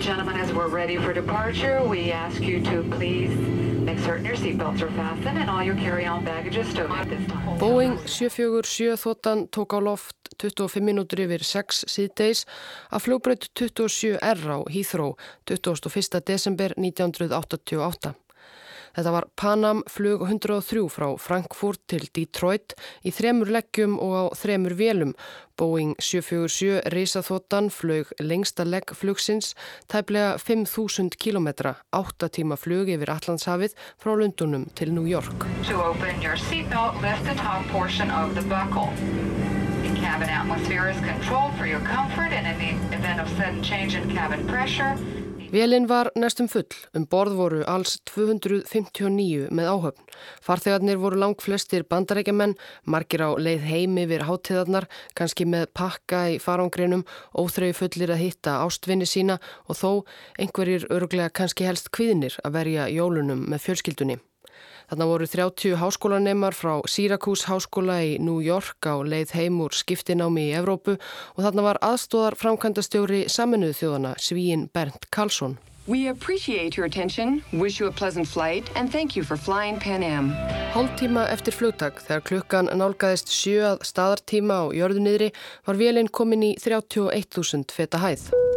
and gentlemen, as we're ready for departure, we ask you to please make certain your seatbelts are fastened and all your carry-on baggage is stowed at this time. Boeing 747 þóttan tók á loft 25 minútur yfir 6 síðdeis að flugbreyt 27R á Heathrow 21. desember 1988. Þetta var Panam flug 103 frá Frankfurt til Detroit í þremur leggjum og á þremur vélum. Boeing 747 risaþóttan flög lengsta leggflugsins tæplega 5.000 km, 8 tíma flug yfir Allandshafið frá Lundunum til New York. Cabin atmosphere is controlled for your comfort and in the event of sudden change in cabin pressure, Vélinn var næstum full, um borð voru alls 259 með áhöfn. Farþegarnir voru langt flestir bandarækjaman, margir á leið heimi við hátíðarnar, kannski með pakka í farangrinum, óþrau fullir að hitta ástvinni sína og þó einhverjir örglega kannski helst kviðnir að verja jólunum með fjölskyldunni. Þannig voru 30 háskólanemar frá Syracuse háskóla í New York á leið heim úr skiptinámi í Evrópu og þannig var aðstóðar framkvæmdastjóri saminuð þjóðana Svíin Bernd Karlsson. We appreciate your attention, wish you a pleasant flight and thank you for flying Pan Am. Hálftíma eftir flugtak þegar klukkan nálgæðist sjöað staðartíma á jörðunniðri var vélinn komin í 31.000 feta hæð.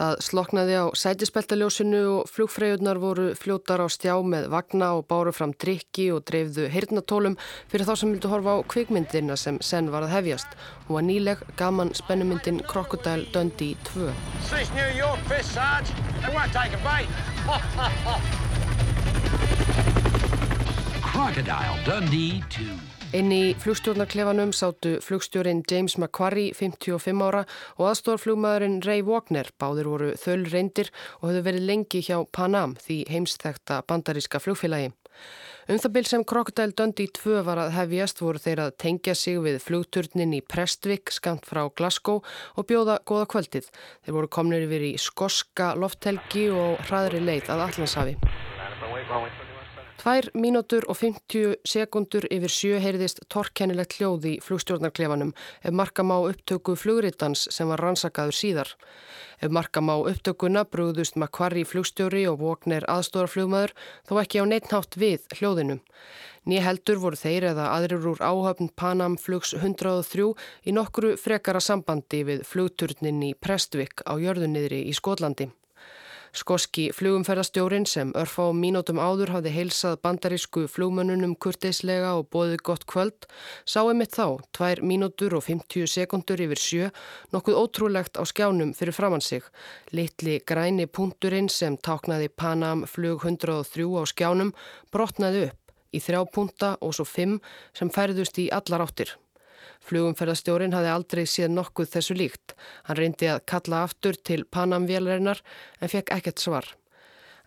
Það sloknaði á sætispeltaljósinu og flugfræjurnar voru fljótar á stjá með vagna og báru fram drikki og dreifðu hirtnatólum fyrir þá sem vildu horfa á kvikmyndina sem senn var að hefjast. Hún var nýleg gaman spennumyndin Crocodile Dundee 2. Crocodile Dundee 2 Inn í flugstjórnarklefanum sátu flugstjórin James McQuarrie, 55 ára og aðstórflugmaðurinn Ray Wagner. Báðir voru þöl reyndir og höfðu verið lengi hjá Panam því heimsþekta bandaríska flugfélagi. Um það byl sem Crocodile Dundee 2 var að hefjast voru þeir að tengja sig við flugturnin í Prestwick skamt frá Glasgow og bjóða goða kvöldið. Þeir voru komnir yfir í skoska lofthelgi og hraðri leið að Allandshafi. Tvær mínútur og 50 sekundur yfir sjö heyrðist torkennilegt hljóð í flugstjórnarklefanum ef markam á upptöku flugritans sem var rannsakaður síðar. Ef markam á upptökuna brúðust Makvarri flugstjóri og voknir aðstóðarflugmaður þó ekki á neittnátt við hljóðinu. Nýja heldur voru þeir eða aðrir úr áhafn Panam flugs 103 í nokkru frekara sambandi við flugturnin í Prestwick á jörðunniðri í Skotlandi. Skoski flugumferðastjórin sem örfa á mínútum áður hafði heilsað bandarísku flugmönnunum kurteislega og bóðið gott kvöld, sá einmitt þá, tvær mínútur og 50 sekundur yfir sjö, nokkuð ótrúlegt á skjánum fyrir framann sig. Litli græni punkturinn sem táknaði Panam flug 103 á skjánum brotnaði upp í þrjá punta og svo fimm sem færðust í allar áttir. Flugumferðastjórin hafði aldrei séð nokkuð þessu líkt. Hann reyndi að kalla aftur til Panam-vélarinnar en fekk ekkert svar.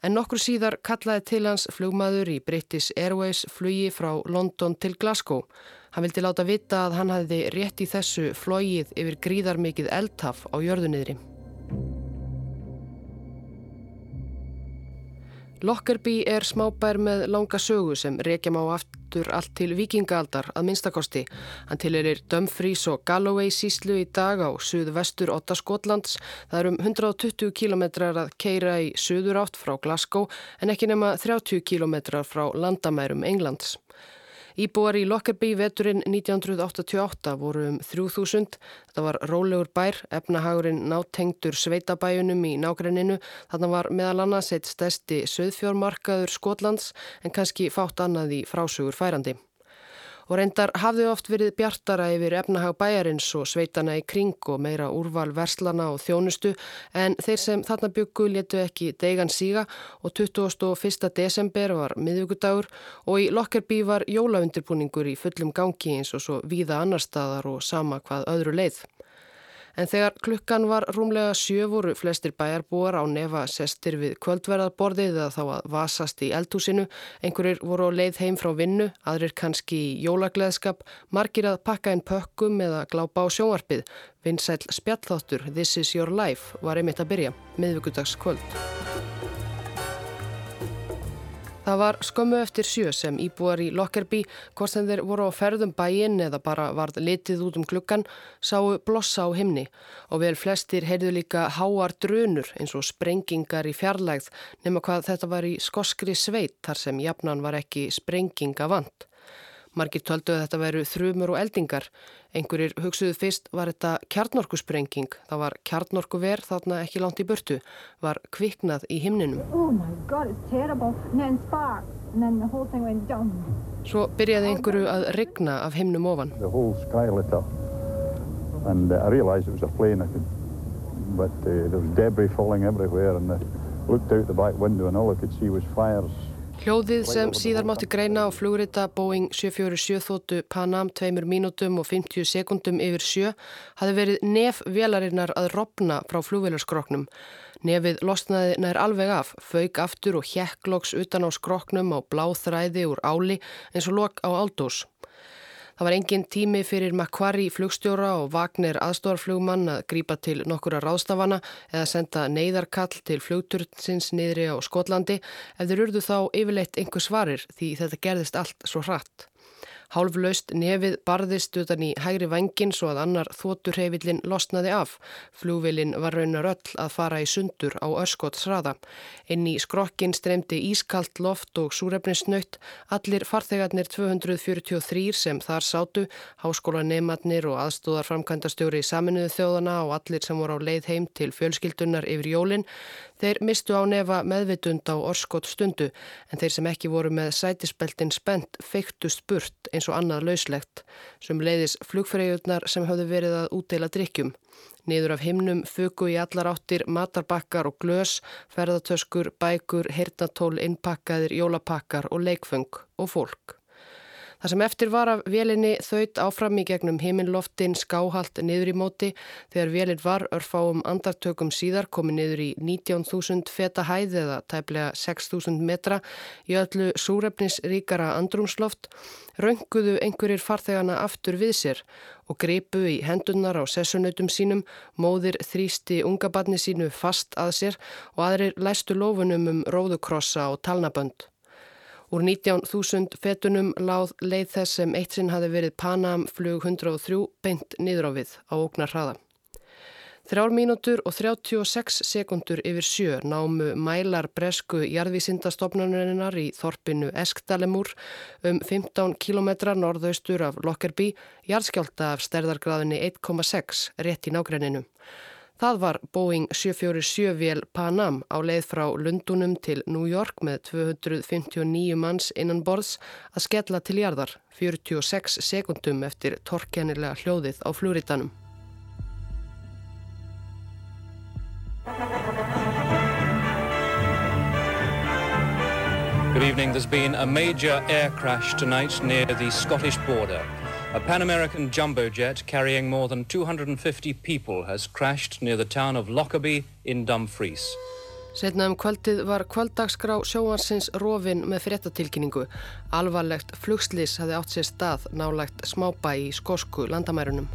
En nokkur síðar kallaði til hans flugmaður í British Airways flugi frá London til Glasgow. Hann vildi láta vita að hann hafði rétt í þessu flogið yfir gríðarmikið eldtaf á jörðunniðri. Lockerbie er smábær með langa sögu sem reykjum á aftur allt til vikingaaldar að minnstakosti. Hann tilerir Dumfries og Galloway síslu í dag á suðu-vestur 8 Skotlands. Það er um 120 km að keira í suður átt frá Glasgow en ekki nema 30 km frá landamærum Englands. Íbúar í Lockerbie veturinn 1988 voru um 3000. Þetta var rólegur bær, efnahagurinn nátengtur sveitabæjunum í nágrenninu. Þannig var meðal annars eitt stærsti söðfjórmarkaður Skotlands en kannski fátt annað í frásögur færandi og reyndar hafði oft verið bjartara yfir efnahag bæjarins og sveitana í kring og meira úrval verslana og þjónustu en þeir sem þarna byggu letu ekki degan síga og 21. desember var miðugudagur og í Lockerbie var jólaundirbúningur í fullum gangi eins og svo víða annar staðar og sama hvað öðru leið. En þegar klukkan var rúmlega sjö voru flestir bæjarbúar á nefa sestir við kvöldverðarborðið eða þá að vasast í eldhúsinu. Einhverjir voru á leið heim frá vinnu, aðrir kannski í jólagleðskap, margir að pakka inn pökkum eða glápa á sjónvarpið. Vinsæl spjallþáttur This is your life var einmitt að byrja, miðvíkudags kvöld. Það var skömmu eftir sjö sem íbúar í Lockerbie, hvort sem þeir voru á ferðum bæinn eða bara varð litið út um klukkan, sáu blossa á himni og vel flestir heyrðu líka háar drönur eins og sprengingar í fjarlægð nema hvað þetta var í skoskri sveit þar sem jafnan var ekki sprenginga vant. Margir töldu að þetta veru þrjumur og eldingar. Einhverjir hugsuðu fyrst var þetta kjarnorkusprenging. Það var kjarnorkuver þarna ekki langt í burtu. Var kviknað í himninum. Oh God, Svo byrjaði einhverju að regna af himnum ofan. And uh, I realized it was a plane, I could, but uh, there was debris falling everywhere and I looked out the back window and all I could see was fires Hljóðið sem síðar mátti greina á flugrita Boeing 747 þóttu Panam 2 mínútum og 50 sekundum yfir sjö hafi verið nef velarinnar að ropna frá flugvélarskroknum. Nefið losnaði nær alveg af, fauk aftur og hjekklóks utan á skroknum á bláþræði úr áli eins og lok á áldós. Það var engin tími fyrir Macquarie flugstjóra og Wagner aðstofarflugmann að grípa til nokkura ráðstafana eða senda neyðarkall til flugturnsins niðri á Skotlandi ef þeir urðu þá yfirleitt einhver svarir því þetta gerðist allt svo hratt. Hálflaust nefið barðist utan í hægri vengin svo að annar þóturheifillin losnaði af. Flúvilin var raunar öll að fara í sundur á örskottsraða. Inn í skrokkin streymdi ískalt loft og súrefninsnöytt. Allir farþegarnir 243 sem þar sátu, háskólanematnir og aðstóðarframkvæmdastjóri í saminuðu þjóðana og allir sem voru á leið heim til fjölskyldunar yfir jólinn, Þeir mistu á nefa meðvitund á orskot stundu en þeir sem ekki voru með sætisbeltin spennt feiktust burt eins og annað lauslegt sem leiðis flugfreyjurnar sem hafðu verið að útdeila drikkjum. Niður af himnum fugu í allar áttir matarbakkar og glös, ferðartöskur, bækur, hirtnatól, innpakkaðir, jólapakkar og leikfeng og fólk. Það sem eftir var af vélinni þaut áfram í gegnum heiminn-loftin skáhalt niður í móti þegar vélinn var örfáum andartökum síðar komið niður í 19.000 feta hæð eða tæplega 6.000 metra í öllu súrefnisríkara andrumsloft, rönguðu einhverjir farþegana aftur við sér og greipu í hendunar á sessunautum sínum, móðir þrýsti ungabarni sínu fast að sér og aðrir læstu lofunum um róðukrossa og talnabönd. Úr 19.000 fetunum láð leið þess sem eitt sinn hafi verið Panam flug 103 beint niður á við á ógnar hraða. Þrjár mínútur og 36 sekundur yfir sjö námu mælar bresku jarðvísindastofnanurinnar í þorpinu Eskdalemúr um 15 kilometra norðaustur af Lockerbie, jarðskjálta af stærðargraðinni 1,6 rétt í nágrenninu. Það var Boeing 747 vél Panam á leið frá Lundunum til New York með 259 manns innan borðs að skella til jarðar 46 sekundum eftir torkennilega hljóðið á flúritanum. Good evening. There's been a major air crash tonight near the Scottish border. A Pan American jumbo jet carrying more than 250 people has crashed near the town of Lockerbie in Dumfries. Setna um kvöldið var kvöldagsgrá sjóansins rofin með fréttatilkynningu. Alvarlegt flugslis hafði átt sér stað nálagt smábæ í skosku landamærunum.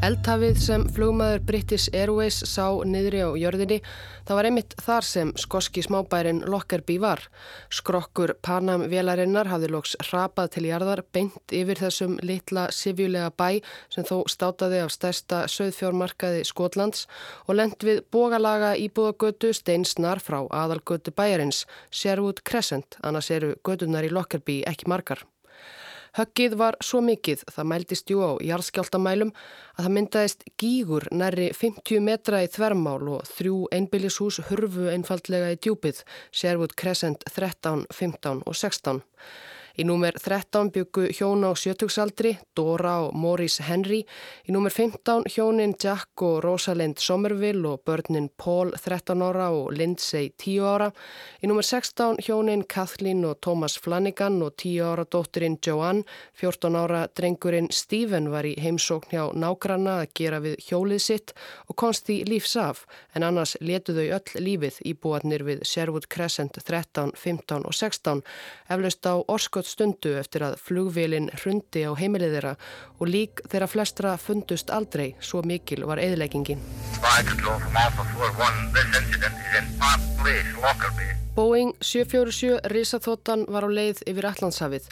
Eldhafið sem flugmaður British Airways sá niðri á jörðinni, það var einmitt þar sem skoski smábærin Lockerbie var. Skrokkur Panam vélarinnar hafði lóks rapað til jarðar beint yfir þessum litla sivjulega bæ sem þó státaði af stærsta söðfjórmarkaði Skotlands og lend við bógalaga íbúðagötu steinsnar frá aðalgötu bæjarins, Sherwood Crescent, annars eru gödunar í Lockerbie ekki margar. Höggið var svo mikið, það mæltist jú á jarðskjáltamælum, að það myndaðist gígur næri 50 metra í þvermál og þrjú einbillishús hurfu einfaldlega í djúpið, Sherwood Crescent 13, 15 og 16. Í númer 13 byggu hjón á sjötugsaldri, Dora og Maurice Henry. Í númer 15 hjónin Jack og Rosalind Somerville og börnin Paul 13 ára og Lindsay 10 ára. Í númer 16 hjónin Kathleen og Thomas Flanagan og 10 ára dótturinn Joanne. 14 ára drengurinn Stephen var í heimsókn hjá nágranna að gera við hjólið sitt og konst í lífsaf en annars letuðu öll lífið í búatnir við Sherwood Crescent 13, 15 og 16 eflaust á örskot stundu eftir að flugvélinn hrundi á heimilið þeirra og lík þeirra flestra fundust aldrei, svo mikil var eðleggingin. Boeing 747 risaþóttan var á leið yfir Allandshafið.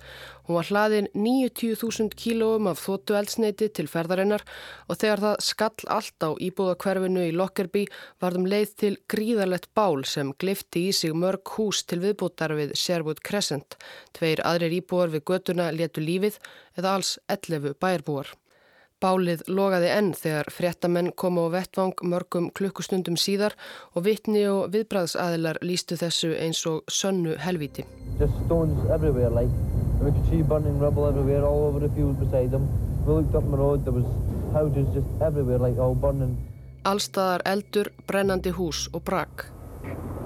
Hún var hlaðin 90.000 kílóum af þóttu eldsneiti til ferðarinnar og þegar það skall allt á íbúðakverfinu í Lockerbie varðum leið til gríðarlegt bál sem glifti í sig mörg hús til viðbútar við Sherwood Crescent. Tveir aðrir íbúar við götuna letu lífið eða alls 11 bærbúar. Bálið logaði enn þegar fréttamenn komu á vettvang mörgum klukkustundum síðar og vittni og viðbræðsaðilar lístu þessu eins og sönnu helviti. Allstaðar eldur, brennandi hús og brak.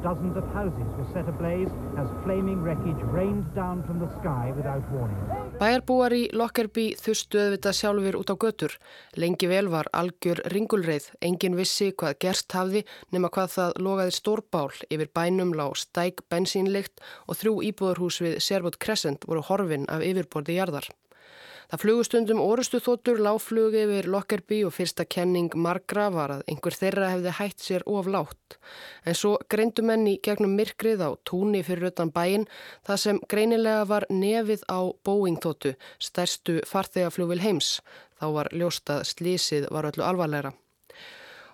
Dozens of houses were set ablaze as flaming wreckage rained down from the sky without warning. Bæjarbúar í Lockerbie þurftu auðvitað sjálfur út á götur. Lengi vel var algjör ringulreið. Engin vissi hvað gerst hafði nema hvað það logaði stórbál yfir bænum lág stæk bensínlikt og þrjú íbúðarhús við Sherwood Crescent voru horfin af yfirborði jarðar. Það flugustundum orustu þóttur láflug yfir Lockerbie og fyrsta kenning margra var að einhver þeirra hefði hætt sér of látt. En svo greindu menni gegnum myrkrið á túni fyrir utan bæin það sem greinilega var nefið á Boeing þóttu, stærstu farþegaflugvil heims. Þá var ljóstað slísið var öllu alvarleira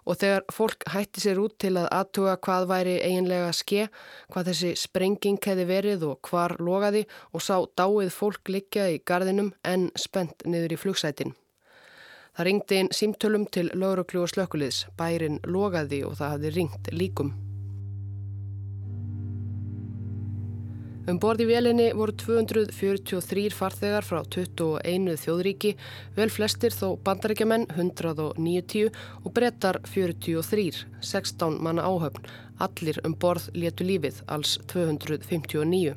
og þegar fólk hætti sér út til að aðtuga hvað væri eiginlega ske, hvað þessi sprenging hefði verið og hvar logaði og sá dáið fólk liggja í gardinum en spennt niður í flugsætin. Það ringdi inn símtölum til lauruglu og slökkuliðs, bærin logaði og það hafði ringt líkum. Um borði vélinni voru 243 farþegar frá 21 þjóðríki, vel flestir þó bandaríkjaman 190 og brettar 43, 16 manna áhöfn. Allir um borð letu lífið, alls 259.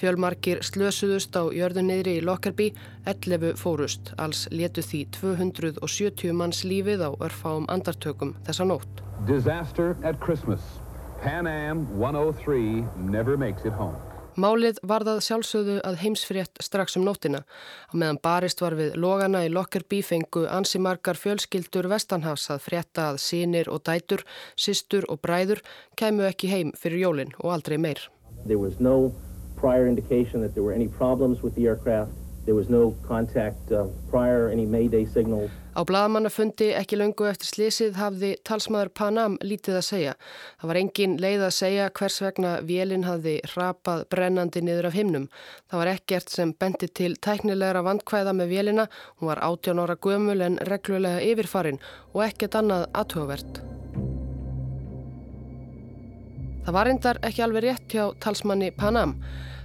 Fjölmarkir slösuðust á jörðunniðri í Lockerbie, 11 fórust, alls letu því 270 manns lífið á örfáum andartökum þessa nótt. Disaster at Christmas. Pan Am 103 never makes it home. Málið varðað sjálfsögðu að heimsfrétt strax um nóttina. Á meðan barist var við logana í Lockerbie fengu ansi margar fjölskyldur Vestanhafs að frétta að sínir og dætur, sistur og bræður kæmu ekki heim fyrir jólinn og aldrei meir. No contact uh, prior. Á bladamannafundi ekki löngu eftir slísið hafði talsmaður Panam lítið að segja. Það var engin leið að segja hvers vegna vélinn hafði rapað brennandi niður af himnum. Það var ekkert sem bendi til tæknilegra vandkvæða með vélina. Hún var 18 ára gömul en reglulega yfirfarin og ekkert annað aðhugavert. Það var endar ekki alveg rétt hjá talsmanni Panam.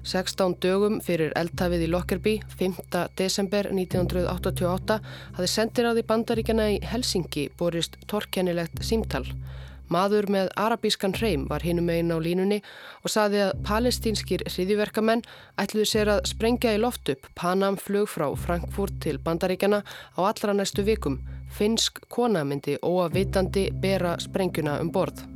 16 dögum fyrir eldtafið í Lockerbie, 5. desember 1988, hafði sendir á því bandaríkjana í Helsingi borist torkennilegt símtal. Maður með arabískan hreim var hinum einn á línunni og saði að palestínskir hriðiverkamenn ætluði sér að sprengja í loft upp Panam flug frá Frankfurt til bandaríkjana á allra næstu vikum. Finnsk kona myndi óavitandi bera sprengjuna um borð.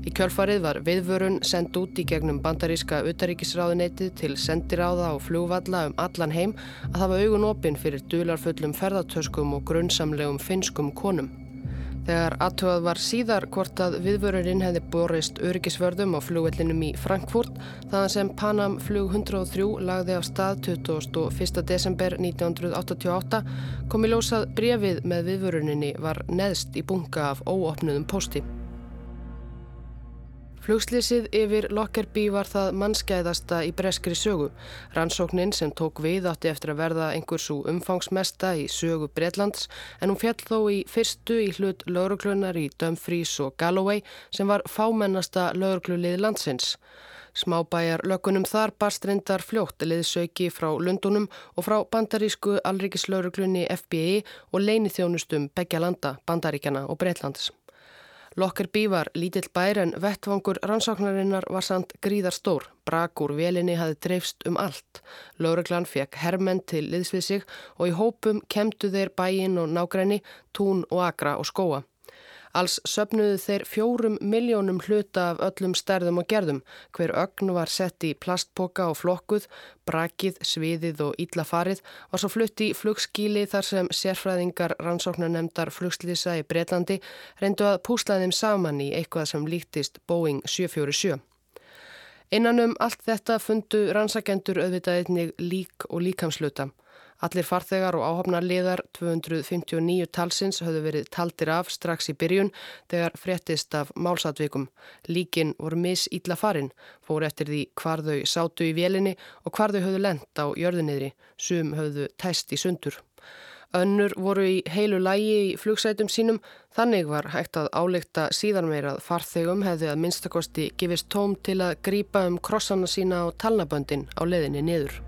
Í kjölfarið var viðvörun sendt út í gegnum bandaríska utaríkisráðuneytið til sendiráða og flugvalla um allan heim að hafa augun opinn fyrir dularfullum ferðartöskum og grunnsamlegum finskum konum. Þegar aðtöðað var síðar hvort að viðvörurinn hefði borist öryggisvörðum á flugvellinum í Frankfurt þaðan sem Panam flug 103 lagði af stað 21. desember 1988 kom í lósað brefið með viðvöruninni var neðst í bunga af óopnuðum pósti. Flugslýsið yfir Lockerbie var það mannskæðasta í breskri sögu. Rannsóknin sem tók við átti eftir að verða einhversu umfangsmesta í sögu Breitlands en hún fjall þó í fyrstu í hlut lauruglunar í Dumfries og Galloway sem var fámennasta lauruglulið landsins. Smábæjar lökunum þar barst reyndar fljótt liðsauki frá Lundunum og frá bandarísku alríkislauruglunni FBI og leinithjónustum begja landa, bandaríkjana og Breitlands. Lockerbie var lítill bær en vettvangur rannsóknarinnar var samt gríðar stór. Brakur velinni hafi dreifst um allt. Lóreglan fekk hermenn til liðsvið sig og í hópum kemdu þeir bæin og nágræni, tún og agra og skóa. Alls söpnuðu þeir fjórum miljónum hluta af öllum stærðum og gerðum. Hver ögn var sett í plastpoka og flokkuð, brakið, sviðið og íllafarið var svo flutt í flugskíli þar sem sérfræðingar rannsóknarnemdar flugslýsa í Breitlandi reyndu að púsla þeim saman í eitthvað sem líktist Boeing 747. Innan um allt þetta fundu rannsakendur auðvitað einnig lík og líkamsluta. Allir farþegar og áhopnarliðar 259 talsins höfðu verið taldir af strax í byrjun þegar fréttist af málsatvikum. Líkin voru mis ítla farin, fór eftir því hvar þau sátu í vélinni og hvar þau höfðu lent á jörðunniðri, sum höfðu tæst í sundur. Önnur voru í heilu lægi í flugsætum sínum, þannig var hægt að áleikta síðan meirað farþegum hefði að minnstakosti gefist tóm til að grýpa um krossana sína á talnaböndin á leðinni niður.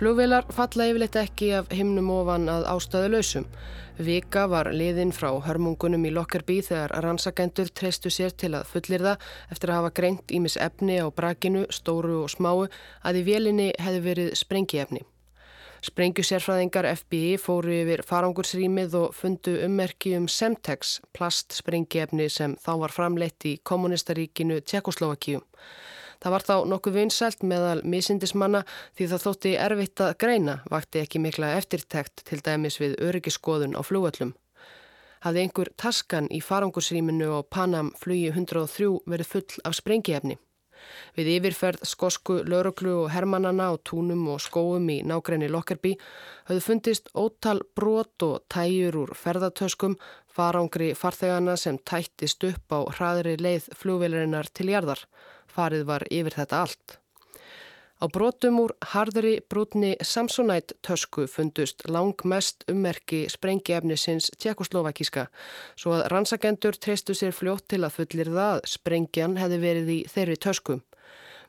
Flugvelar falla yfirleitt ekki af himnum ofan að ástöðu lausum. Vika var liðinn frá hörmungunum í Lockerbie þegar rannsakendur treystu sér til að fullir það eftir að hafa greint ímis efni á brakinu, stóru og smáu að í vélinni hefði verið sprengiefni. Sprengjusérfræðingar FBI fóru yfir farangursrýmið og fundu ummerki um Semtex, plastsprengiefni sem þá var framleitt í kommunistaríkinu Tjekkoslovakíu. Það var þá nokkuð vinsælt meðal misindismanna því það þótti erfitt að greina, vakti ekki mikla eftirtekt til dæmis við öryggiskoðun á flúöllum. Hafði einhver taskan í farangursrýminu og Panam flugi 103 verið full af sprengiefni. Við yfirferð skosku, lauruglu og hermannana á túnum og skóum í nákrenni Lockerbie höfðu fundist ótal brot og tæjur úr ferðartöskum, farangri farþegana sem tættist upp á hraðri leið flugveilarinnar til jarðar farið var yfir þetta allt. Á brotum úr hardri brútni Samsonite tösku fundust langmest ummerki sprengiefnisins tjekkoslovakíska svo að rannsagendur treystu sér fljótt til að fullir það að sprengjan hefði verið í þeirri tösku.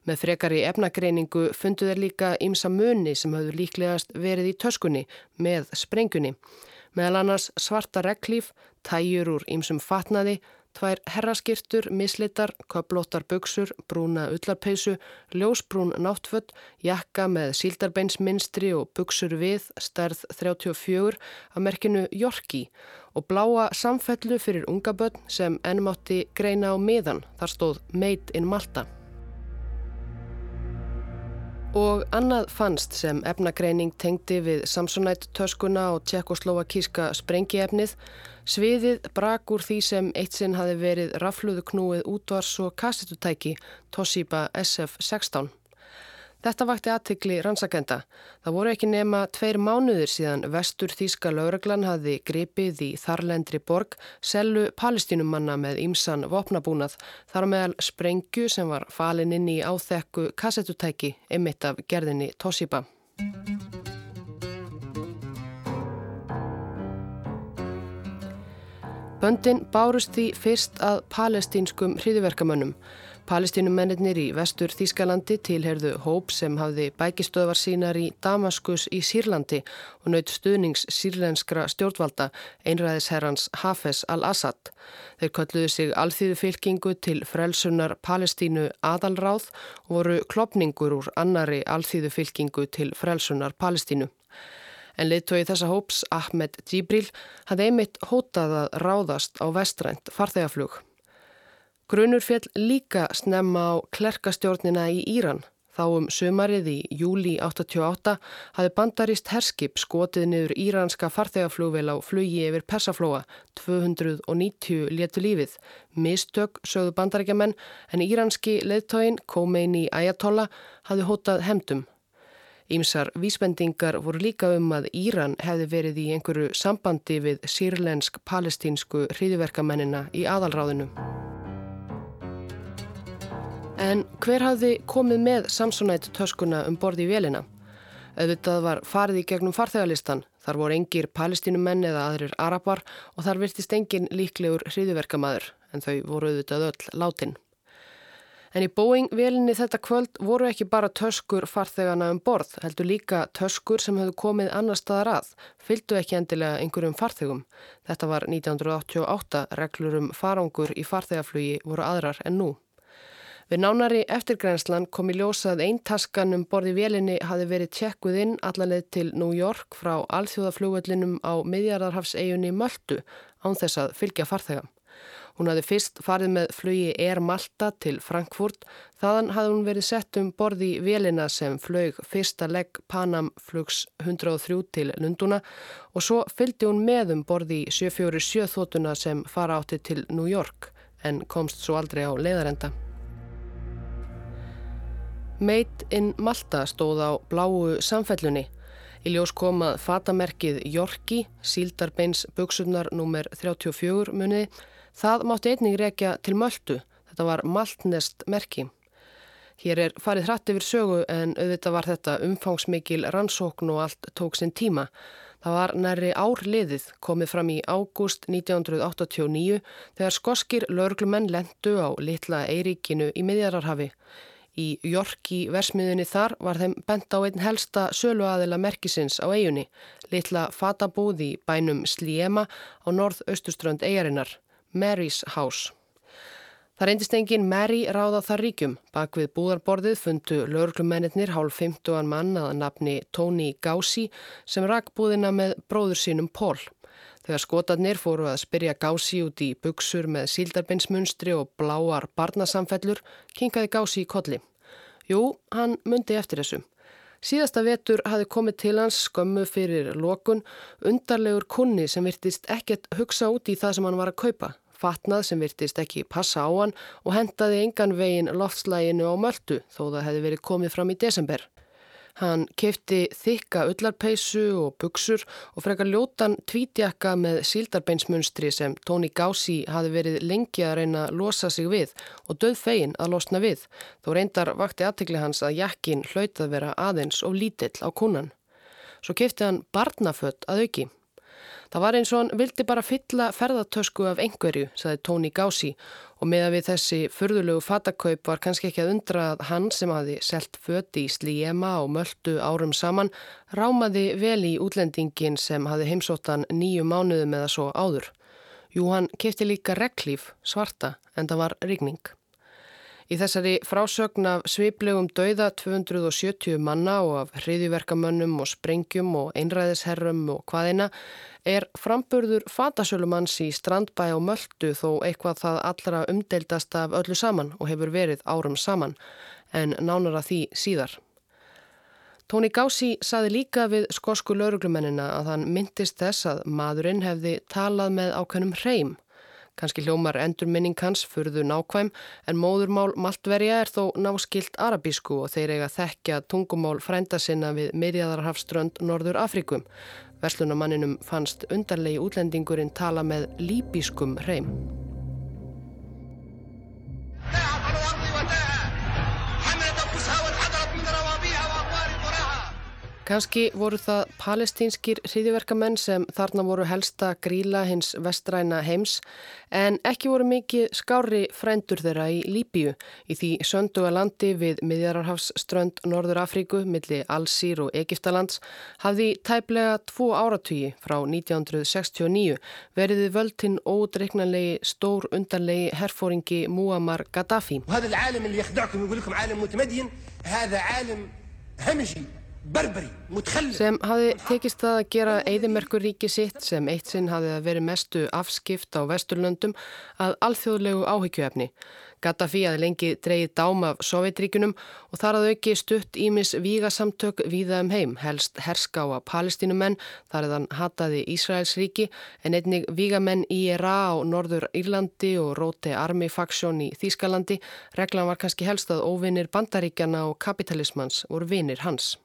Með frekari efnagreiningu fundu þeir líka ímsa muni sem hafðu líklegast verið í töskunni með sprengjunni. Meðal annars svarta reglíf, tæjur úr ímsum fatnaði, Tvær herraskirtur, mislitar, köplóttar buksur, brúna ullarpeisu, ljósbrún náttfött, jakka með síldarbeinsminstri og buksur við, stærð 34 að merkinu Jorki og bláa samfellu fyrir unga börn sem ennmátti greina á miðan, þar stóð Made in Malta. Og annað fannst sem efnagreining tengdi við Samsonite töskuna og tjekkoslovakíska sprengiefnið. Sviðið brak úr því sem eitt sinn hafi verið rafluðu knúið útvars og kassetutæki Toshiba SF-16. Þetta vakti aðtikli rannsakenda. Það voru ekki nema tveir mánuðir síðan vestur Þíska lauraglan hafi gripið í þarlendri borg sellu palestínumanna með ímsan vopnabúnað þar meðal sprengju sem var falin inn í áþekku kassetutæki emitt af gerðinni Toshiba. Böndin bárust því fyrst að palestínskum hriðiverkamönnum Palestínumennir í vestur Þískalandi tilherðu hóp sem hafði bækistöðvar sínar í Damaskus í Sýrlandi og naut stuðnings sírlenskra stjórnvalda einræðisherrans Hafez al-Assad. Þeir kalluðu sig alþýðu fylkingu til frelsunar Palestínu aðalráð og voru klopningur úr annari alþýðu fylkingu til frelsunar Palestínu. En liðtói þessa hóps, Ahmed Djibril, hafði einmitt hótað að ráðast á vestrænt farþegaflug. Grunur fjell líka snemma á klerkastjórnina í Íran. Þá um sömarið í júli 88 hafi bandarist herskip skotið niður íranska farþegaflugvel á flugi yfir Persaflóa. 290 letu lífið. Mistök sögðu bandarækjaman en íranski leðtóin Khomeini Ayatollah hafi hótað hemdum. Ímsar vísbendingar voru líka um að Íran hefði verið í einhverju sambandi við sírlensk-palestínsku hriðiverkamennina í aðalráðinu. En hver hafði komið með Samsonite töskuna um borði í vélina? Auðvitað var farið í gegnum farþegalistan. Þar voru engir palestínumenn eða aðrir arabar og þar virtist engin líklegur hriðiverkamaður en þau voru auðvitað öll látin. En í Boeing-vélinni þetta kvöld voru ekki bara töskur farþegana um borð, heldur líka töskur sem hefðu komið annar staðar að, fylgdu ekki endilega einhverjum farþegum. Þetta var 1988, reglur um farangur í farþegaflugi voru aðrar en nú. Við nánari eftirgrænslan kom í ljósað einn taskan um borði vélinni hafi verið tjekkuð inn allanleið til New York frá alþjóðaflugvöllinum á miðjarðarhafsegjunni Möldu án þess að fylgja farþegam. Hún hafi fyrst farið með flugi Air Malta til Frankfurt, þaðan hafi hún verið sett um borði vélina sem flög fyrsta legg Panam flugs 103 til Lunduna og svo fylgdi hún með um borði 747 þótuna sem fara átti til New York en komst svo aldrei á leiðarenda. Made in Malta stóð á bláu samfellunni. Í ljós kom að fatamerkið Jorki, síldarbeins buksunar nr. 34 muniði, það mátti einning rekja til Möldu. Þetta var Maltnest merki. Hér er farið hratt yfir sögu en auðvitað var þetta umfangsmikil rannsókn og allt tók sinn tíma. Það var næri ár liðið komið fram í ágúst 1989 þegar skoskir lörglumenn lendu á litla Eiríkinu í miðjararhafi. Í Jorki versmiðunni þar var þeim bent á einn helsta söluaðila merkisins á eigunni, litla fatabúð í bænum Sliema á norð-austuströnd eigarinnar, Mary's House. Það reyndist engin Mary ráða þar ríkjum. Bak við búðarborðið fundu lögurklumennir hálf 50 mann að nafni Tony Gausi sem rak búðina með bróður sínum Pól. Þegar skotarnir fóru að spyrja Gausi út í buksur með síldarbinsmunstri og bláar barnasamfellur, kinkaði Gausi í kolli. Jú, hann myndi eftir þessu. Síðasta vetur hafi komið til hans skömmu fyrir lokun undarlegur kunni sem virtist ekkert hugsa út í það sem hann var að kaupa fatnað sem virtist ekki passa á hann og hendaði engan vegin loftslæginu á möldu þó það hefði verið komið fram í desember. Hann kefti þykka ullarpeisu og buksur og frekar ljótan tvítjakka með síldarbeinsmunstri sem Tóni Gási hafi verið lengi að reyna að losa sig við og döð fegin að losna við. Þó reyndar vakti aðtikli hans að jakkin hlaut að vera aðeins og lítill á kunan. Svo kefti hann barnafött að auki. Það var eins og hann vildi bara fylla ferðartösku af einhverju, saði Tóni Gási og með að við þessi fyrðulegu fatakaup var kannski ekki að undra að hann sem hafi selt föti í Slíema og möldu árum saman rámaði vel í útlendingin sem hafi heimsóttan nýju mánuðum eða svo áður. Jú, hann kefti líka reglíf, svarta, en það var rigning. Í þessari frásögn af sviplegum dauða 270 manna og af hriðiverkamönnum og sprengjum og einræðisherrum og hvaðina er framburður fatasölumanns í strandbæ og möldu þó eitthvað það allra umdeildast af öllu saman og hefur verið árum saman en nánar að því síðar. Tóni Gási saði líka við skosku lauruglumennina að hann myndist þess að maðurinn hefði talað með ákveðnum hreim Kanski hljómar endurminning hans furðu nákvæm en móðurmál Maltverja er þó náskilt arabísku og þeir eiga þekkja tungumál frænda sinna við miðjæðarhafströnd Norður Afrikum. Verslunamanninum fannst undarlegi útlendingurinn tala með líbískum hreim. Kanski voru það palestínskir hriðiverkamenn sem þarna voru helsta gríla hins vestræna heims en ekki voru mikið skári frændur þeirra í Líbíu í því sönduga landi við miðjararhafsströnd Norður Afríku milli Allsýr og Egiptalands hafði tæplega tvo áratugi frá 1969 veriði völdtinn ódreiknanlegi stór undanlegi herfóringi Muammar Gaddafi. sem hafi tekist það að gera eigðimerkur ríki sitt sem eitt sinn hafi verið mestu afskipt á vesturlöndum að alþjóðlegu áhyggjuefni. Gaddafi hafi lengi dreyið dám af Sovjetríkunum og þar að auki stutt ímis vígasamtök víða um heim, helst herska á að palestínumenn, þar eðan hataði Ísraels ríki en einnig vígamenn IRA á Norður Írlandi og Róti Army Faction í Þýskalandi. Reglan var kannski helst að óvinnir bandaríkjana og kapitalismans voru vinnir hans.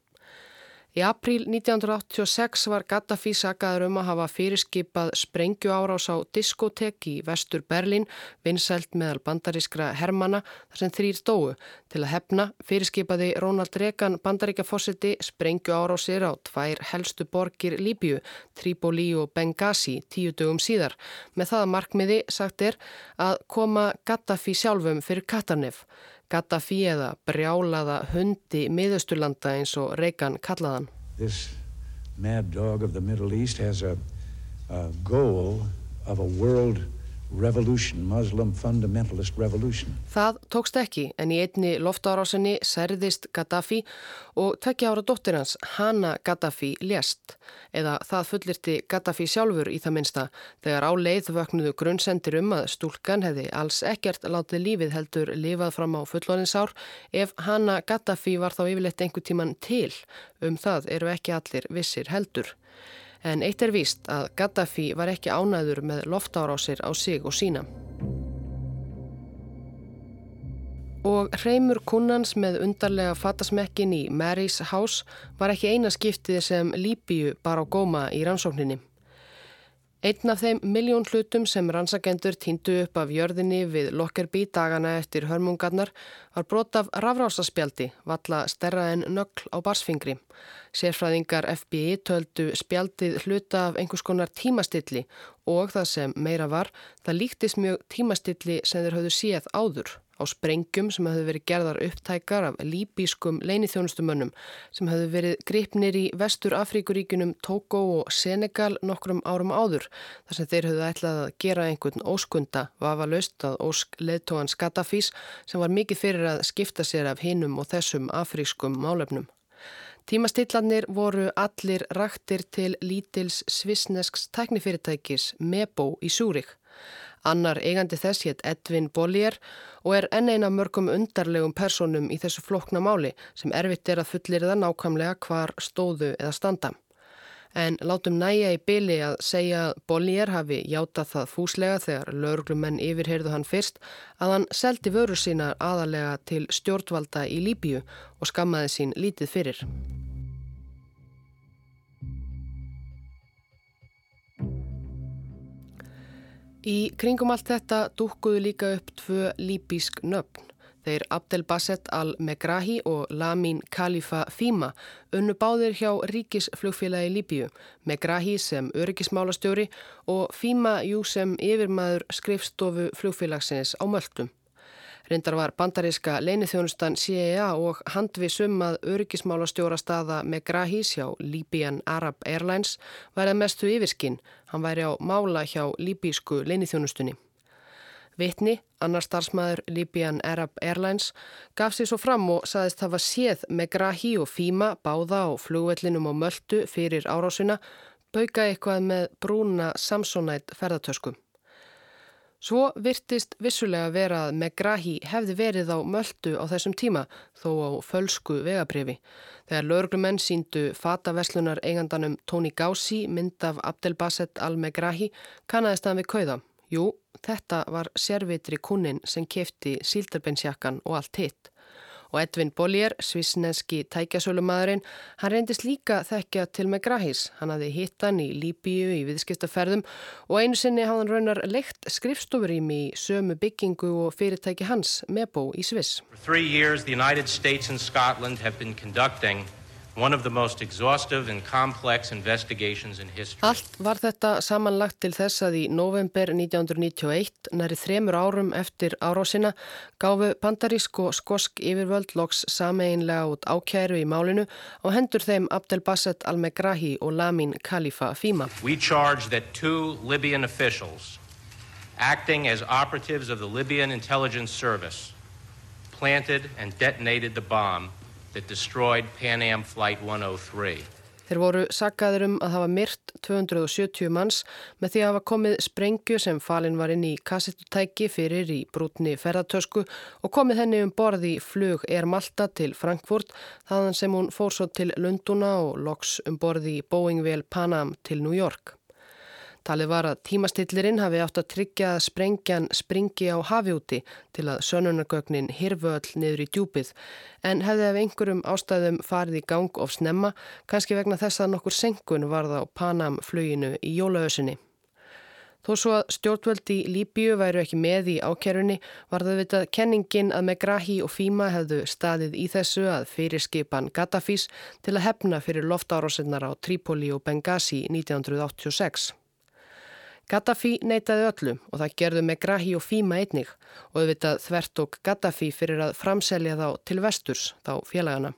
Í apríl 1986 var Gaddafi sagaður um að hafa fyrirskipað sprengju árás á diskotek í vestur Berlín, vinsælt meðal bandarískra hermana þar sem þrýr dóu. Til að hefna fyrirskipaði Ronald Reagan bandaríkjafósiti sprengju árásir á tvær helstu borgir Líbju, Tripoli og Benghazi tíu dögum síðar. Með það markmiði sagt er að koma Gaddafi sjálfum fyrir Katarnef. Gaddafi eða brjálaða hundi miðausturlanda eins og Reagan kallaðan. This mad dog of the Middle East has a, a goal of a world Það tókst ekki en í einni loftárásinni særðist Gaddafi og tvekja ára dóttir hans, Hanna Gaddafi, lést. Eða það fullirti Gaddafi sjálfur í það minsta þegar á leið vöknuðu grunnsendir um að stúlkan hefði alls ekkert látið lífið heldur lifað fram á fulloninsár ef Hanna Gaddafi var þá yfirleitt einhver tíman til. Um það eru ekki allir vissir heldur. En eitt er víst að Gaddafi var ekki ánæður með loftárásir á sig og sína. Og hreimur kunnans með undarlega fatasmekkin í Mary's House var ekki eina skiptið sem Líbíu bar á góma í rannsókninni. Einn af þeim miljón hlutum sem rannsagendur týndu upp af jörðinni við Lockerbie dagana eftir hörmungarnar var brot af rafrásaspjaldi, valla stærra en nögl á barsfingri. Sérfræðingar FBI töldu spjaldið hluta af einhvers konar tímastilli og það sem meira var, það líktist mjög tímastilli sem þeir hafðu séð áður á sprengjum sem hefðu verið gerðar upptækar af líbískum leinithjónustumönnum sem hefðu verið gripnir í vestur Afríkuríkunum Tókó og Senegal nokkrum árum áður þar sem þeir hefðu ætlað að gera einhvern óskunda vafa löst að ósk leðtóan Skattafís sem var mikið fyrir að skipta sér af hinnum og þessum afrískum málefnum. Tímastillanir voru allir raktir til lítils svisnesks tæknifyrirtækis Mebo í Súrik. Annar eigandi þess hétt Edvin Bollier og er enn eina mörgum undarlegum personum í þessu flokna máli sem erfitt er að fullir það nákvæmlega hvar stóðu eða standa. En látum næja í byli að segja að Bollier hafi játað það fúslega þegar lauruglumenn yfirheyrðu hann fyrst að hann seldi vörur sína aðalega til stjórnvalda í Líbíu og skammaði sín lítið fyrir. Í kringum allt þetta dúkkuðu líka upp tvö líbísk nöfn. Þeir Abdel Basset al-Megrahi og Lamin Khalifa Fima unnu báðir hjá ríkisflugfélagi Líbíu, Megrahi sem öryggismálastjóri og Fima jú sem yfirmaður skrifstofu flugfélagsins á Möldum. Reyndar var bandaríska leinithjónustan CIA og handvisum að öryggismálastjóra staða Megrahis hjá Libyan Arab Airlines værið mestu yfirskinn. Hann væri á mála hjá líbísku leinithjónustunni. Vitni, annar starfsmæður Libyan Arab Airlines, gaf sér svo fram og saðist hafa séð Megrahi og Fima báða á flugvellinum á Möldu fyrir árásuna, bauka eitthvað með brúna Samsonite ferðartöskum. Svo virtist vissulega vera að Megrahi hefði verið á möldu á þessum tíma þó á fölsku vegabrifi. Þegar lögurglumenn síndu fataverslunar eigandanum Tony Gaussi mynd af Abdelbasset al-Megrahi kannadist hann við kauða. Jú, þetta var sérvitri kunnin sem kefti síldarbeinsjakkan og allt hitt og Edvin Bollier, svisneski tækjasölumadurinn, hann reyndist líka þekkja til með Grahis. Hann hafði hittan í Líbíu í viðskiptaferðum og einu sinni hafði hann raunar leikt skrifstofurím í sömu byggingu og fyrirtæki hans, Mebo í Sviss. For three years the United States and Scotland have been conducting Allt var þetta samanlagt til þess að í november 1991, næri þremur árum eftir árásina, gáfu bandarísk og skosk yfirvöld loks sameinlega út ákjæru í málinu og hendur þeim Abdel Basset al-Megrahi og Lamin Khalifa Fima. We charge that two Libyan officials, acting as operatives of the Libyan Intelligence Service, planted and detonated the bomb that destroyed Pan Am Flight 103. Þeir voru sakkaður um að hafa myrt 270 manns með því að hafa komið sprengju sem falin var inn í kassettutæki fyrir í brútni ferðartösku og komið henni um borði flug Air Malta til Frankfurt þaðan sem hún fór svo til Lunduna og loks um borði í Boeing-vél Pan Am til New York. Talið var að tímastillirinn hafi átt að tryggja að sprengjan springi á hafjúti til að sönunargögnin hirfu öll niður í djúpið en hefði af einhverjum ástæðum farið í gang of snemma, kannski vegna þess að nokkur senkun varð á Panam fluginu í jólaösinni. Þó svo að stjórnvöldi Líbíu væru ekki með í ákerunni var það vitað kenningin að Megrahi og Fíma hefðu staðið í þessu að fyrir skipan Gaddafís til að hefna fyrir loftárósinnar á Trípoli og Benghazi 1986. Gaddafi neytaði öllu og það gerðu með Grahi og Fíma einnig og auðvitað þvert og Gaddafi fyrir að framselja þá til vesturs, þá félagana.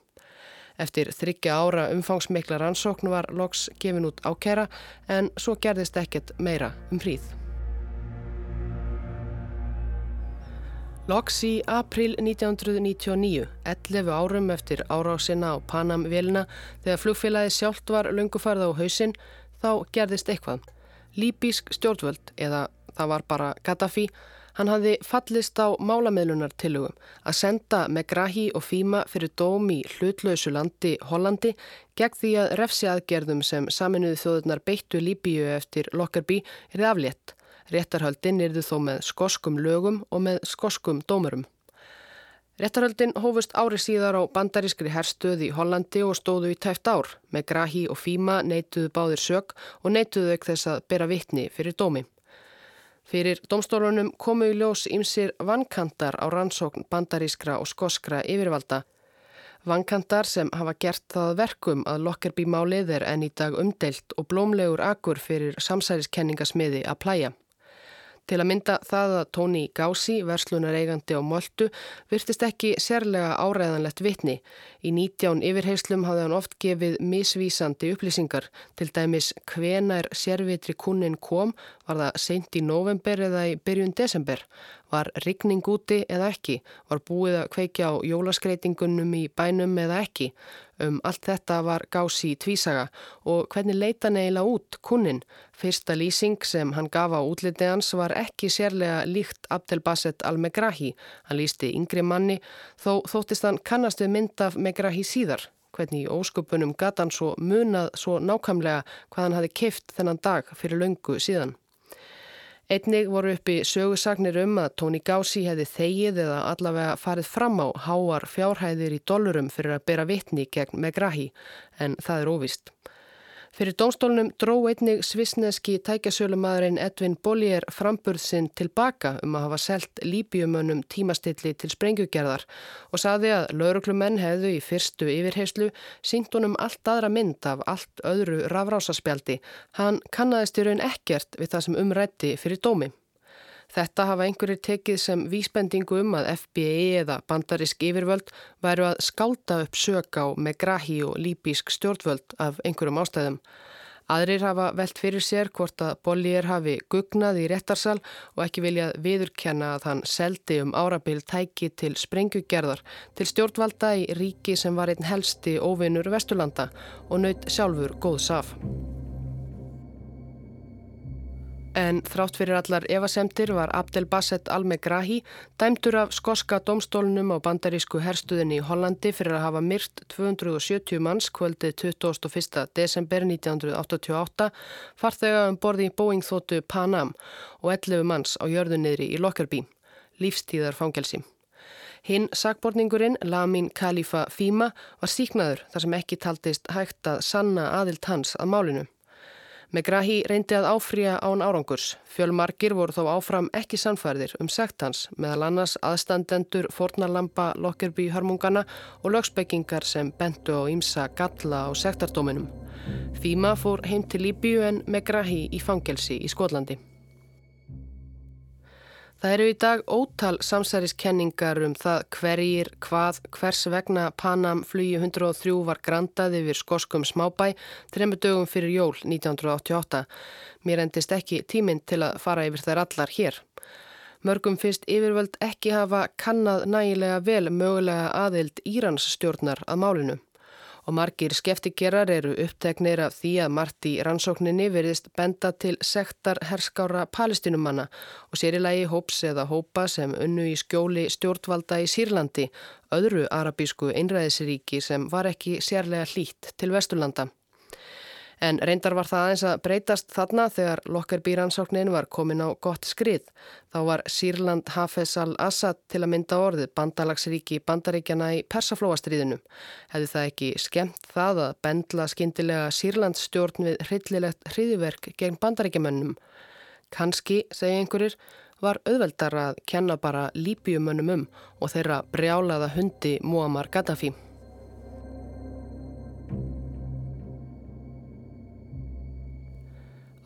Eftir þryggja ára umfangsmikla rannsókn var loks gefin út ákæra en svo gerðist ekkert meira um hríð. Loks í april 1999, 11 árum eftir árásina á Panam-vélina, þegar flugfélagi sjálft var lungufarða á hausin, þá gerðist eitthvað. Líbísk stjórnvöld, eða það var bara Gaddafi, hann hafði fallist á málameðlunar tilugum að senda Megrahi og Fíma fyrir dóm í hlutlausu landi Hollandi gegn því að refsi aðgerðum sem saminuði þjóðurnar beittu Líbíu eftir Lockerbie er aflétt. Réttarhöldin yrðu þó með skoskum lögum og með skoskum dómurum. Réttarhöldin hófust ári síðar á bandarískri herstöð í Hollandi og stóðu í tæft ár. Með Grahi og Fíma neituðu báðir sög og neituðu ekki þess að bera vittni fyrir dómi. Fyrir domstólunum komu í ljós ímsir vankantar á rannsókn bandarískra og skoskra yfirvalda. Vankantar sem hafa gert það verkum að Lockerbie-málið er enn í dag umdelt og blómlegur akkur fyrir samsæriskenningasmiði að plæja. Til að mynda það að Tóni Gási, verslunareigandi á Möldu, virtist ekki sérlega áræðanlegt vitni. Í 19 yfirheyslum hafði hann oft gefið misvísandi upplýsingar. Til dæmis hvenar sérvitri kunnin kom, var það seint í november eða í byrjun desember. Var rigning úti eða ekki? Var búið að kveikja á jólaskreitingunum í bænum eða ekki? Um allt þetta var gási tvísaga og hvernig leita neila út kunnin. Fyrsta lýsing sem hann gaf á útliti hans var ekki sérlega líkt Abdel Basset al-Megrahi. Hann lýsti yngri manni þó þóttist hann kannast við mynd af Megrahi síðar. Hvernig í ósköpunum gata hann svo munað svo nákvæmlega hvað hann hafi keift þennan dag fyrir löngu síðan. Einnig voru uppi sögusagnir um að Tóni Gási hefði þegið eða allavega farið fram á háar fjárhæðir í dollurum fyrir að bera vittni gegn Megrahi en það er óvist. Fyrir dómstólunum dró einnig svisneski tækjasölumadurinn Edvin Bollier framburðsinn tilbaka um að hafa selt líbjumönnum tímastilli til sprengjugerðar og saði að lauruklumenn hefðu í fyrstu yfirheyslu sínt honum allt aðra mynd af allt öðru rafrásaspjaldi. Hann kannadist í raun ekkert við það sem umrætti fyrir dómi. Þetta hafa einhverjir tekið sem vísbendingu um að FBI eða bandarisk yfirvöld væru að skálta upp sök á Megrahi og líbísk stjórnvöld af einhverjum ástæðum. Aðrir hafa velt fyrir sér hvort að Bollier hafi gugnað í réttarsal og ekki viljað viðurkenna að hann seldi um árabil tæki til sprengjugerðar til stjórnvalda í ríki sem var einn helsti óvinnur Vesturlanda og naut sjálfur góðs af. En þrátt fyrir allar evasemtir var Abdel Basset Al-Megrahi dæmtur af skoska domstólunum á bandarísku herstuðinni í Hollandi fyrir að hafa myrt 270 manns kvöldið 21. desember 1988 farþega um borði í Boeing þóttu Panam og 11 manns á jörðunniðri í Lockerbie, lífstíðar fangelsi. Hinn sakborningurinn, Lamin Khalifa Fima, var síknaður þar sem ekki taldist hægt að sanna aðilt hans að málinu. Megrahi reyndi að áfrýja án árangurs. Fjölmarkir voru þó áfram ekki sannfærðir um sekt hans meðal annars aðstandendur, fornarlampa, lokkerbí, hörmungana og lögspekkingar sem bentu á ímsa galla á sektardóminum. Fíma fór heim til Líbíu en Megrahi í fangelsi í Skotlandi. Það eru í dag ótal samsæriskenningar um það hverjir, hvað, hvers vegna Panam flugi 103 var grandað yfir skoskum smábæ trefnum dögum fyrir jól 1988. Mér endist ekki tíminn til að fara yfir þær allar hér. Mörgum finnst yfirvöld ekki hafa kannad nægilega vel mögulega aðild Írans stjórnar að málinu og margir skeftigerar eru uppteknir af því að margt í rannsókninni veriðist benda til sektar herskára palestinumanna og sérilagi hóps eða hópa sem unnu í skjóli stjórnvalda í Sýrlandi, öðru arabísku einræðisríki sem var ekki sérlega hlýtt til Vesturlanda. En reyndar var það aðeins að breytast þarna þegar Lockerbie-rannsóknin var komin á gott skrið. Þá var Sýrland Hafez al-Assad til að mynda orðið bandalagsríki bandaríkjana í persaflóastriðinu. Hefði það ekki skemmt það að bendla skindilega Sýrlands stjórn við hryllilegt hriðiverk gegn bandaríkjamönnum? Kanski, segja einhverjir, var auðveldar að kenna bara líbjumönnum um og þeirra brjálaða hundi Muammar Gaddafi.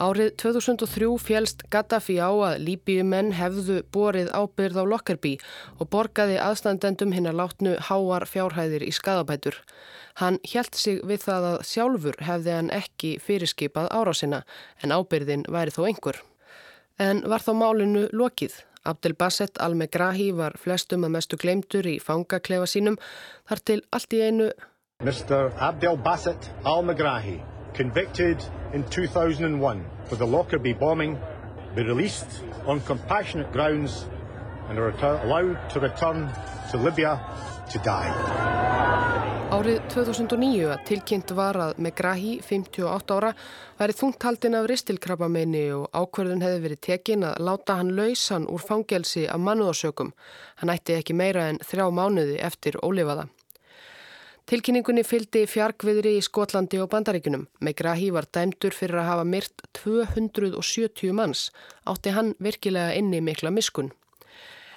Árið 2003 fjelst Gaddafi á að Líbíumenn hefðu borið ábyrð á Lockerbie og borgaði aðstandendum hinn að látnu háar fjárhæðir í skadabætur. Hann hjælt sig við það að sjálfur hefði hann ekki fyrirskipað árásina en ábyrðin væri þó einhver. En var þá málinu lokið? Abdel Basset al-Megrahi var flestum að mestu glemtur í fangaklefa sínum þar til allt í einu Mr. Abdel Basset al-Megrahi, convicted in 2001 for the Lockerbie bombing, be released on compassionate grounds and are allowed to return to Libya to die. Árið 2009 að tilkynnt var að Megrahi, 58 ára, væri þungt haldin af ristilkrabamenni og ákverðun hefði verið tekin að láta hann lausan úr fangelsi af mannuðarsökum. Hann ætti ekki meira en þrjá mánuði eftir ólifaða. Tilkynningunni fylgdi fjarkviðri í Skotlandi og Bandaríkunum. Megrahi var dæmdur fyrir að hafa myrt 270 manns. Átti hann virkilega inni mikla miskun.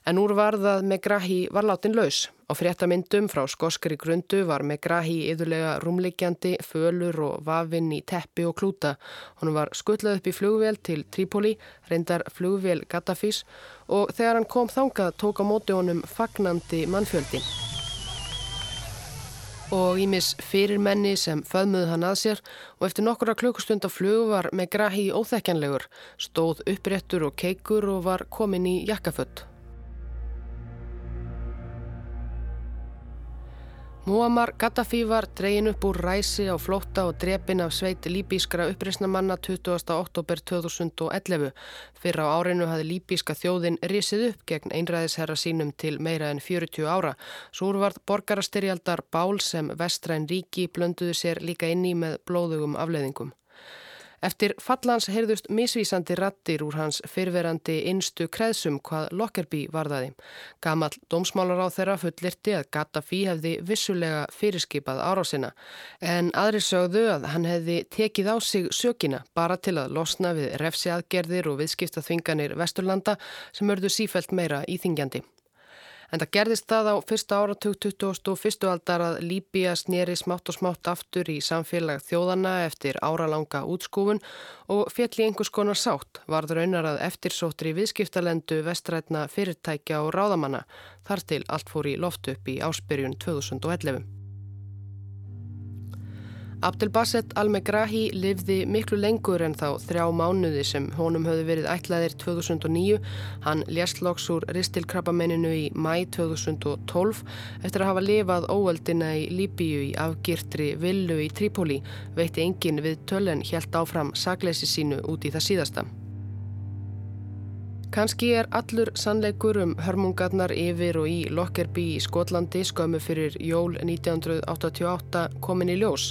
En úr varðað Megrahi var látin laus. Á fréttamyndum frá skoskari grundu var Megrahi yðurlega rúmleikjandi, fölur og vafinn í teppi og klúta. Hún var skutlað upp í flugvél til Trípoli, reyndar flugvél Gaddafís og þegar hann kom þangað tók á móti honum fagnandi mannfjöldi. Og ímis fyrir menni sem föðmuð hann að sér og eftir nokkura klukkustund af flug var Megrahi óþekkjanlegur, stóð uppréttur og keikur og var komin í jakkafött. Muammar Gaddafi var dregin upp úr ræsi á flótta og drepin af sveit líbískra uppreysnamanna 20. oktober 2011. Fyrra á árinu hafði líbíska þjóðin risið upp gegn einræðisherra sínum til meira en 40 ára. Súr var borgarastyrjaldar bál sem vestræn ríki blönduðu sér líka inni með blóðugum afleðingum. Eftir fallans heyrðust misvísandi rattir úr hans fyrverandi innstu kreðsum hvað Lockerbie varðaði. Gamal dómsmálar á þeirra fullirti að Gaddafi hefði vissulega fyrirskipað árásina en aðri sögðu að hann hefði tekið á sig sökina bara til að losna við refsiaðgerðir og viðskipta þvinganir Vesturlanda sem örðu sífælt meira íþingjandi. En það gerðist það á fyrsta áratug 2001. aldar að Líbia snýri smátt og smátt aftur í samfélag þjóðana eftir áralanga útskúfun og fjall í einhvers konar sátt varður raunar að eftirsóttri viðskiptalendu vestrætna fyrirtækja og ráðamanna þar til allt fór í loft upp í áspyrjun 2011. Abdelbasset Al-Megrahi livði miklu lengur en þá þrjá mánuði sem honum höfðu verið ætlaðir 2009. Hann lést loks úr ristilkrabbamenninu í mæ 2012 eftir að hafa lifað óöldina í Líbíu í afgirtri villu í Trípoli, veitti engin við töllen helt áfram sagleysi sínu út í það síðasta. Kanski er allur sannleikur um hörmungarnar yfir og í Lockerbie í Skotlandi skömmu fyrir jól 1988 komin í ljós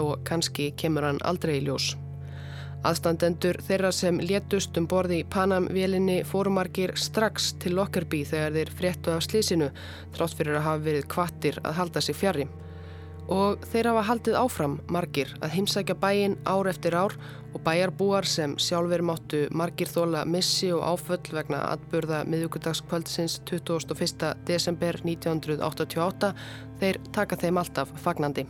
og kannski kemur hann aldrei í ljós. Aðstandendur þeirra sem létust um borði í Panam-vélinni fórumarkir strax til Lockerbie þegar þeir fréttu af slísinu þrátt fyrir að hafa verið kvattir að halda sig fjari. Og þeir hafa haldið áfram margir að heimsækja bæin ár eftir ár og bæjarbúar sem sjálfur máttu margir þóla missi og áföll vegna atburða miðugudagskvöldsins 21. desember 1988 þeir taka þeim alltaf fagnandi.